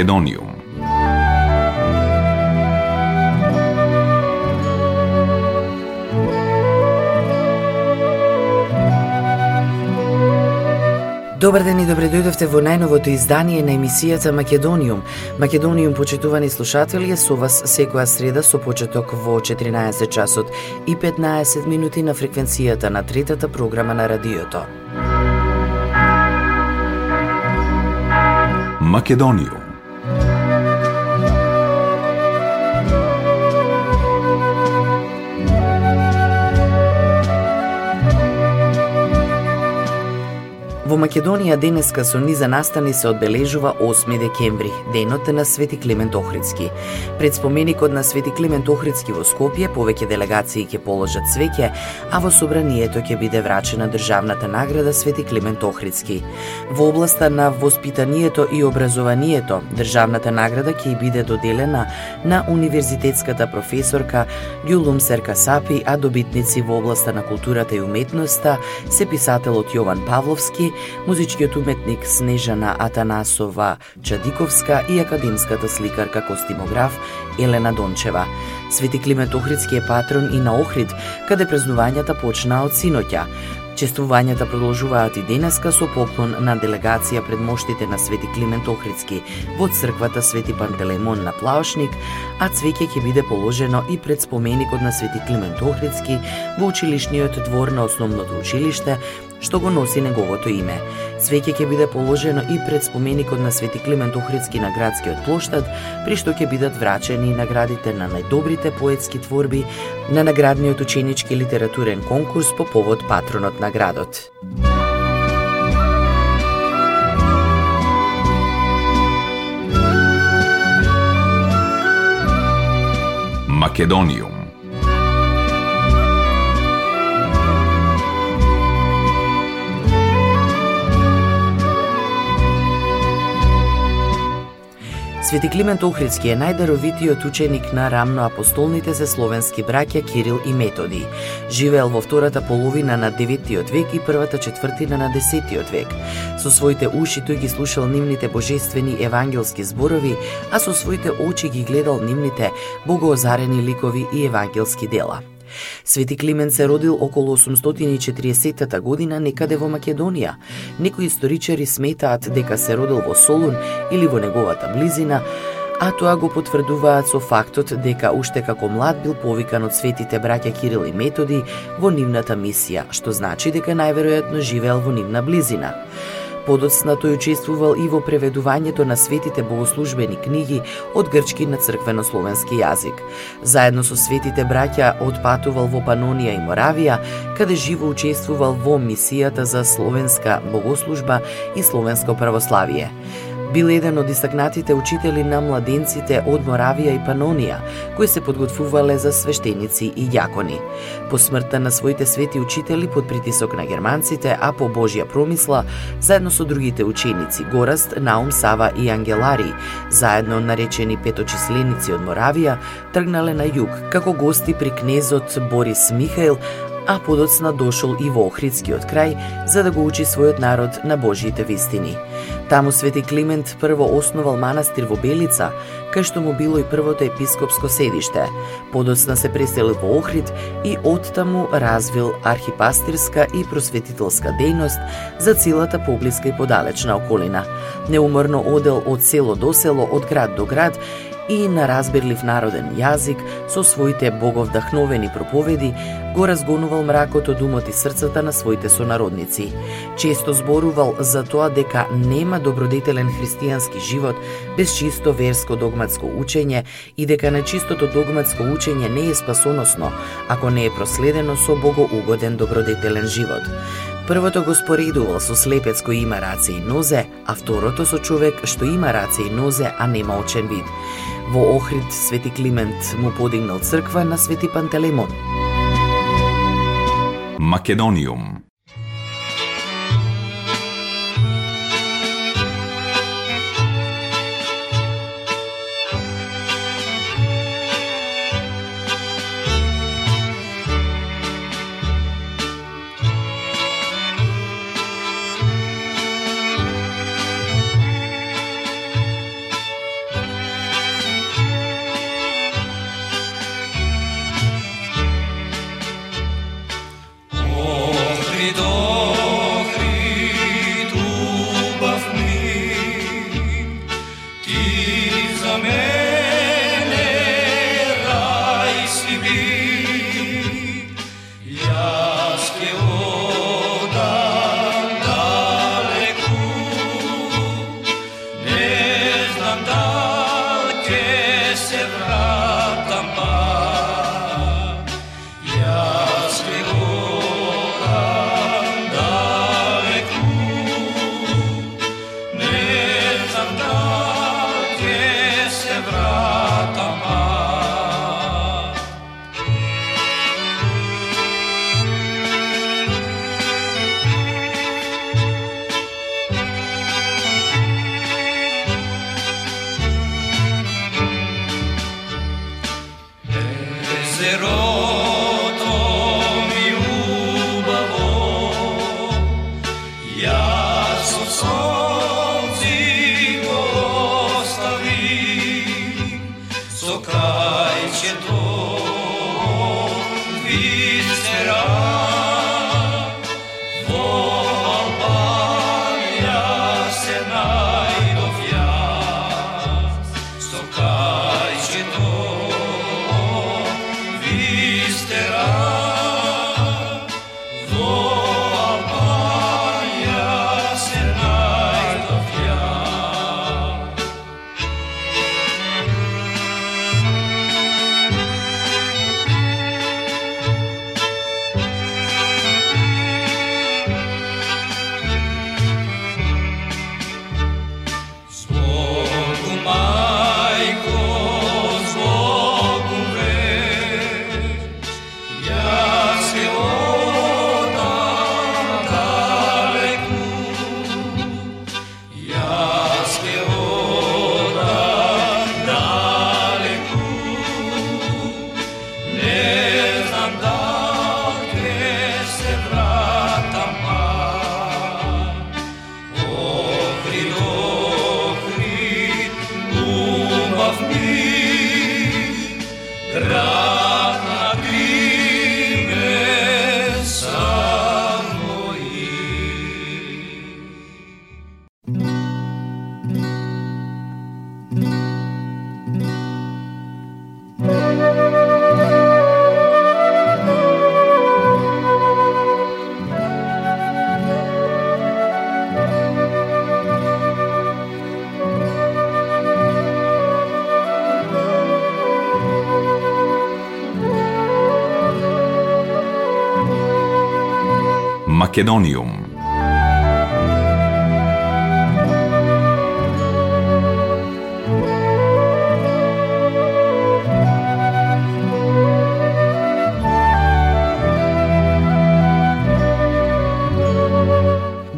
Македониум. Добар ден и добре дојдовте во најновото издание на емисијата Македониум. Македониум, почитувани слушатели, е со вас секоја среда со почеток во 14 часот и 15 минути на фреквенцијата на третата програма на радиото. Македониум Во Македонија денеска со низа настани се одбележува 8 декември, денот на Свети Климент Охридски. Пред споменикот на Свети Климент Охридски во Скопје повеќе делегации ќе положат свеќе, а во собранието ќе биде врачена државната награда Свети Климент Охридски. Во областа на воспитанието и образованието, државната награда ќе биде доделена на универзитетската професорка Гюлум Серка Сапи, а добитници во областа на културата и уметноста се писателот Јован Павловски, музичкиот уметник Снежана Атанасова Чадиковска и академската сликарка костимограф Елена Дончева. Свети Климент Охридски е патрон и на Охрид, каде празнувањата почнаа од синоќа. Честувањата продолжуваат и денеска со поклон на делегација пред моштите на Свети Климент Охридски во црквата Свети Пантелеймон на Плаошник, а цвеќе ќе биде положено и пред споменикот на Свети Климент Охридски во училишниот двор на основното училиште што го носи неговото име. Цвеќе ќе биде положено и пред споменикот на Свети Климент Охридски на градскиот плоштад, при што ќе бидат врачени наградите на најдобрите поетски творби на наградниот ученички литературен конкурс по повод патронот на градот. Македониум Свети Климент Охридски е најдаровитиот ученик на рамно апостолните се словенски браќа Кирил и Методи. Живеел во втората половина на 9 век и првата четвртина на 10 век. Со своите уши тој ги слушал нивните божествени евангелски зборови, а со своите очи ги гледал нивните богоозарени ликови и евангелски дела. Свети Климент се родил околу 840 година некаде во Македонија. Некои историчари сметаат дека се родил во Солун или во неговата близина, а тоа го потврдуваат со фактот дека уште како млад бил повикан од светите браќа Кирил и Методи во нивната мисија, што значи дека најверојатно живеел во нивна близина. Подоцна тој учествувал и во преведувањето на светите богослужбени книги од грчки на црквено-словенски јазик. Заедно со светите браќа отпатувал во Панонија и Моравија, каде живо учествувал во мисијата за словенска богослужба и словенско православие. Бил еден од истакнатите учители на младенците од Моравија и Панонија, кои се подготвувале за свештеници и јакони. По смртта на своите свети учители под притисок на германците, а по Божја промисла, заедно со другите ученици Гораст, Наум, Сава и Ангелари, заедно наречени петочисленици од Моравија, тргнале на југ како гости при кнезот Борис Михаил, а подоцна дошол и во Охридскиот крај за да го учи својот народ на Божиите вистини. Таму Свети Климент прво основал манастир во Белица, кај што му било и првото епископско седиште. Подоцна се преселил во Охрид и оттаму развил архипастирска и просветителска дејност за целата поблиска и подалечна околина. Неуморно одел од село до село, од град до град и на разбирлив народен јазик со своите боговдахновени проповеди го разгонувал мракот од умот и срцата на своите сонародници. Често зборувал за тоа дека нема добродетелен христијански живот без чисто верско догматско учење и дека на чистото догматско учење не е спасоносно ако не е проследено со богоугоден добродетелен живот. Првото го споредувал со слепец кој има раце и нозе, а второто со човек што има раце и нозе, а нема очен вид. Во Охрид Свети Климент му подигнал црква на Свети Пантелеймон. Македониум Македониум.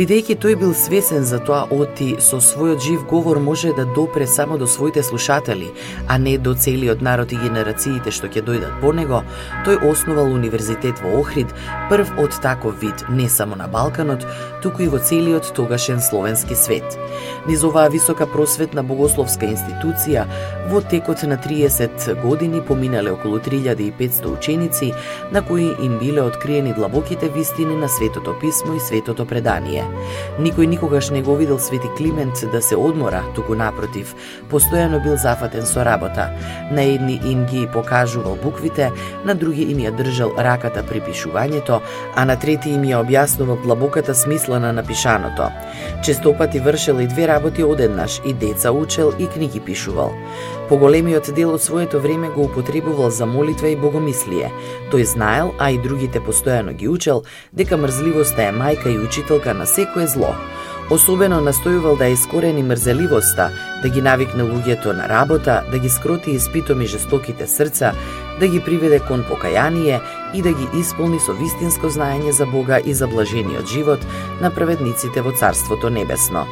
Бидејќи тој бил свесен за тоа оти со својот жив говор може да допре само до своите слушатели, а не до целиот народ и генерациите што ќе дојдат по него, тој основал универзитет во Охрид, прв од таков вид не само на Балканот, туку и во целиот тогашен словенски свет. Низ оваа висока просветна богословска институција, во текот на 30 години поминале околу 3500 ученици, на кои им биле откриени длабоките вистини на Светото писмо и Светото предание. Никој никогаш не го видел Свети Климент да се одмора, туку напротив, постојано бил зафатен со работа. На едни им ги покажувал буквите, на други им ја држал раката при пишувањето, а на трети им ја објаснувал длабоката смисла на напишаното. Честопати вршел и две работи одеднаш, и деца учел и книги пишувал. Поголемиот дел од своето време го употребувал за молитва и богомислие. Тој знаел, а и другите постојано ги учел, дека мрзливоста е мајка и учителка на секое зло. Особено настојувал да искорени мрзеливоста, да ги навикне луѓето на работа, да ги скроти испитом и жестоките срца, да ги приведе кон покаяние и да ги исполни со вистинско знаење за Бога и за блажениот живот на праведниците во Царството Небесно.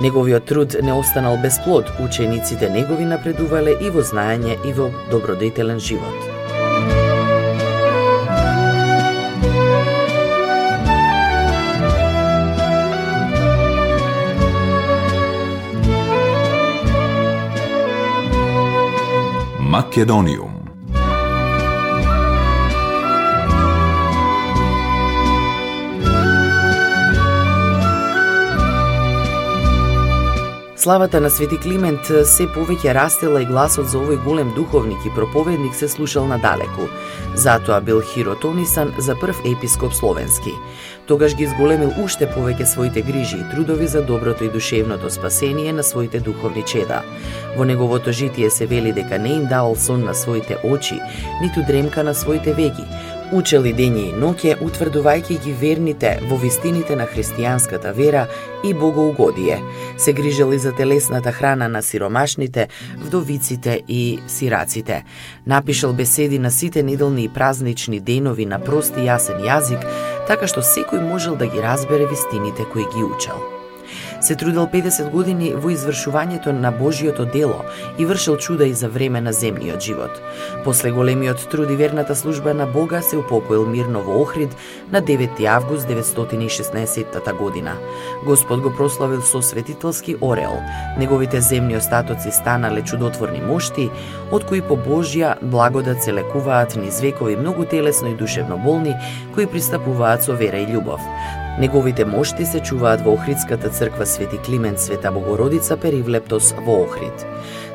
Неговиот труд не останал без плод, учениците негови напредувале и во знаење и во добродетелен живот. Македониум Славата на Свети Климент се повеќе растела и гласот за овој голем духовник и проповедник се слушал надалеку. Затоа бил хиротонисан за прв епископ словенски. Тогаш ги изголемил уште повеќе своите грижи и трудови за доброто и душевното спасение на своите духовни чеда. Во неговото житие се вели дека не им давал сон на своите очи, ниту дремка на своите веги, Учели дење и ноќе, утврдувајќи ги верните во вистините на христијанската вера и богоугодие. Се грижели за телесната храна на сиромашните, вдовиците и сираците. Напишал беседи на сите неделни и празнични денови на прост и јасен јазик, така што секој можел да ги разбере вистините кои ги учел се трудел 50 години во извршувањето на Божиото дело и вршил чуда и за време на земниот живот. После големиот труд и верната служба на Бога се упокоил мирно во Охрид на 9 август 916 година. Господ го прославил со светителски ореол. Неговите земни остатоци станале чудотворни мошти, од кои по Божја благодат се лекуваат низ векови многу телесно и душевно болни, кои пристапуваат со вера и љубов. Неговите мошти се чуваат во Охридската црква Свети Климент Света Богородица Перивлептос во Охрид.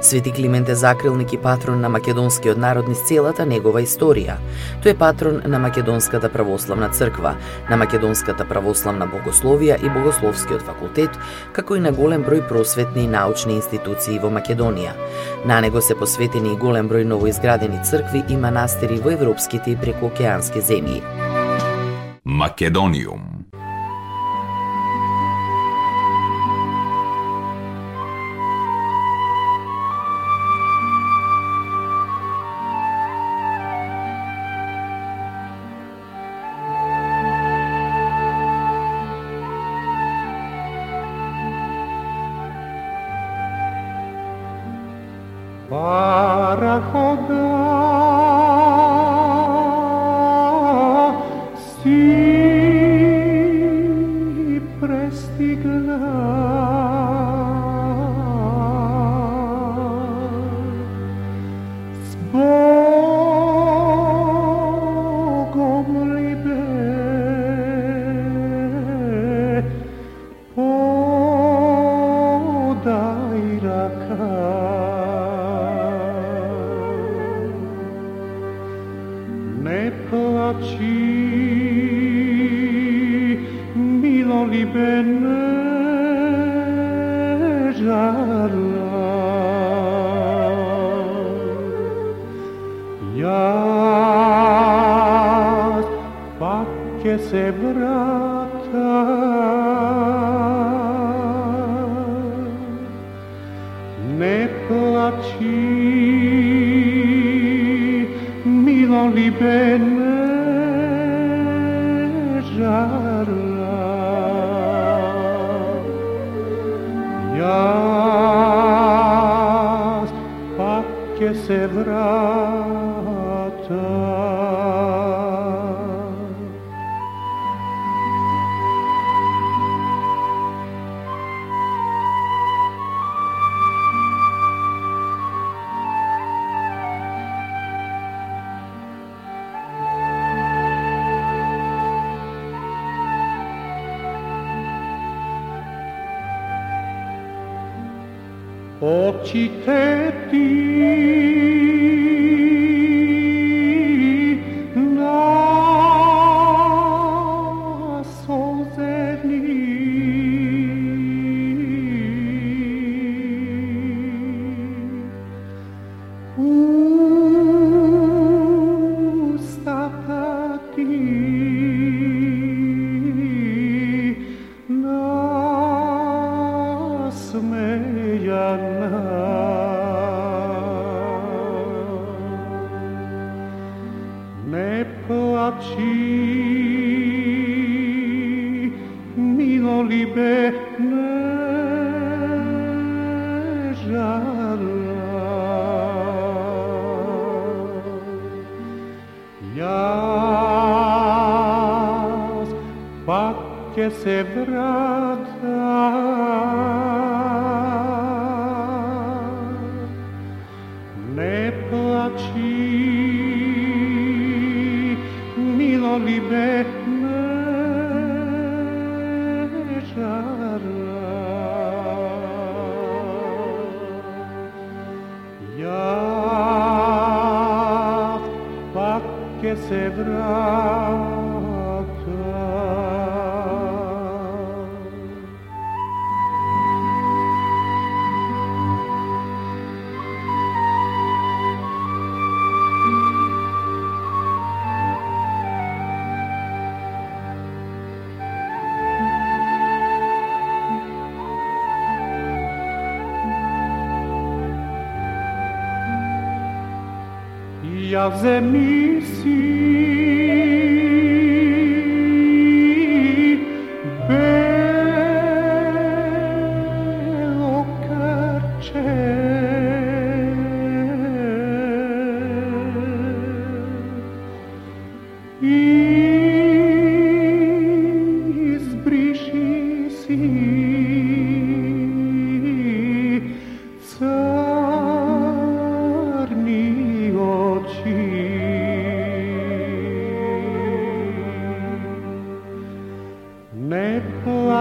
Свети Климент е закрилник и патрон на македонскиот народ низ целата негова историја. Тој е патрон на Македонската православна црква, на Македонската православна богословија и Богословскиот факултет, како и на голем број просветни и научни институции во Македонија. На него се посветени и голем број новоизградени цркви и манастири во европските и прекоокеански земји. Македониум se vrata. que se braca. Ja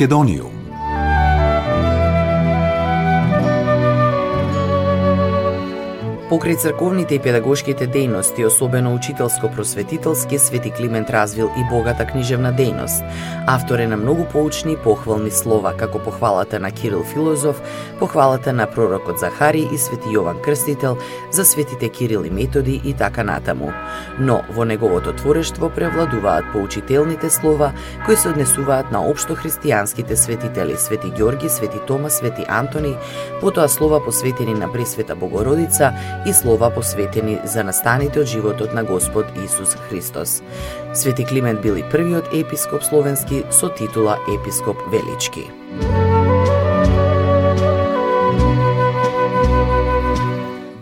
Македонијум. Покрај црковните и педагошките дејности, особено учителско-просветителски, Свети Климент развил и богата книжевна дејност. Автор е на многу поучни и похвални слова, како похвалата на Кирил Филозоф, похвалата на пророкот Захари и Свети Јован Крстител, за светите Кирил и Методи и така натаму. Но во неговото творештво превладуваат поучителните слова кои се однесуваат на општо христијанските светители Свети Ѓорги, Свети Тома, Свети Антони, потоа слова посветени на Пресвета Богородица и слова посветени за настаните од животот на Господ Исус Христос. Свети Климент бил и првиот епископ словенски со титула епископ Велички.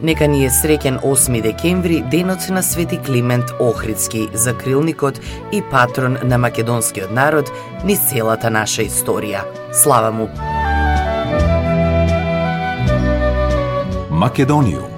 Нека ни е среќен 8 декември, денот на Свети Климент Охридски, закрилникот и патрон на македонскиот народ низ целата наша историја. Слава му! Македонијум